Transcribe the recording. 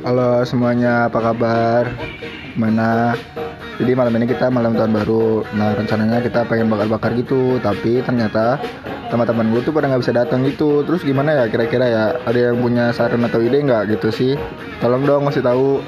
Halo semuanya, apa kabar? Mana? Jadi malam ini kita malam tahun baru. Nah rencananya kita pengen bakar-bakar gitu, tapi ternyata teman-teman gue tuh pada nggak bisa datang gitu. Terus gimana ya kira-kira ya? Ada yang punya saran atau ide nggak gitu sih? Tolong dong kasih tahu.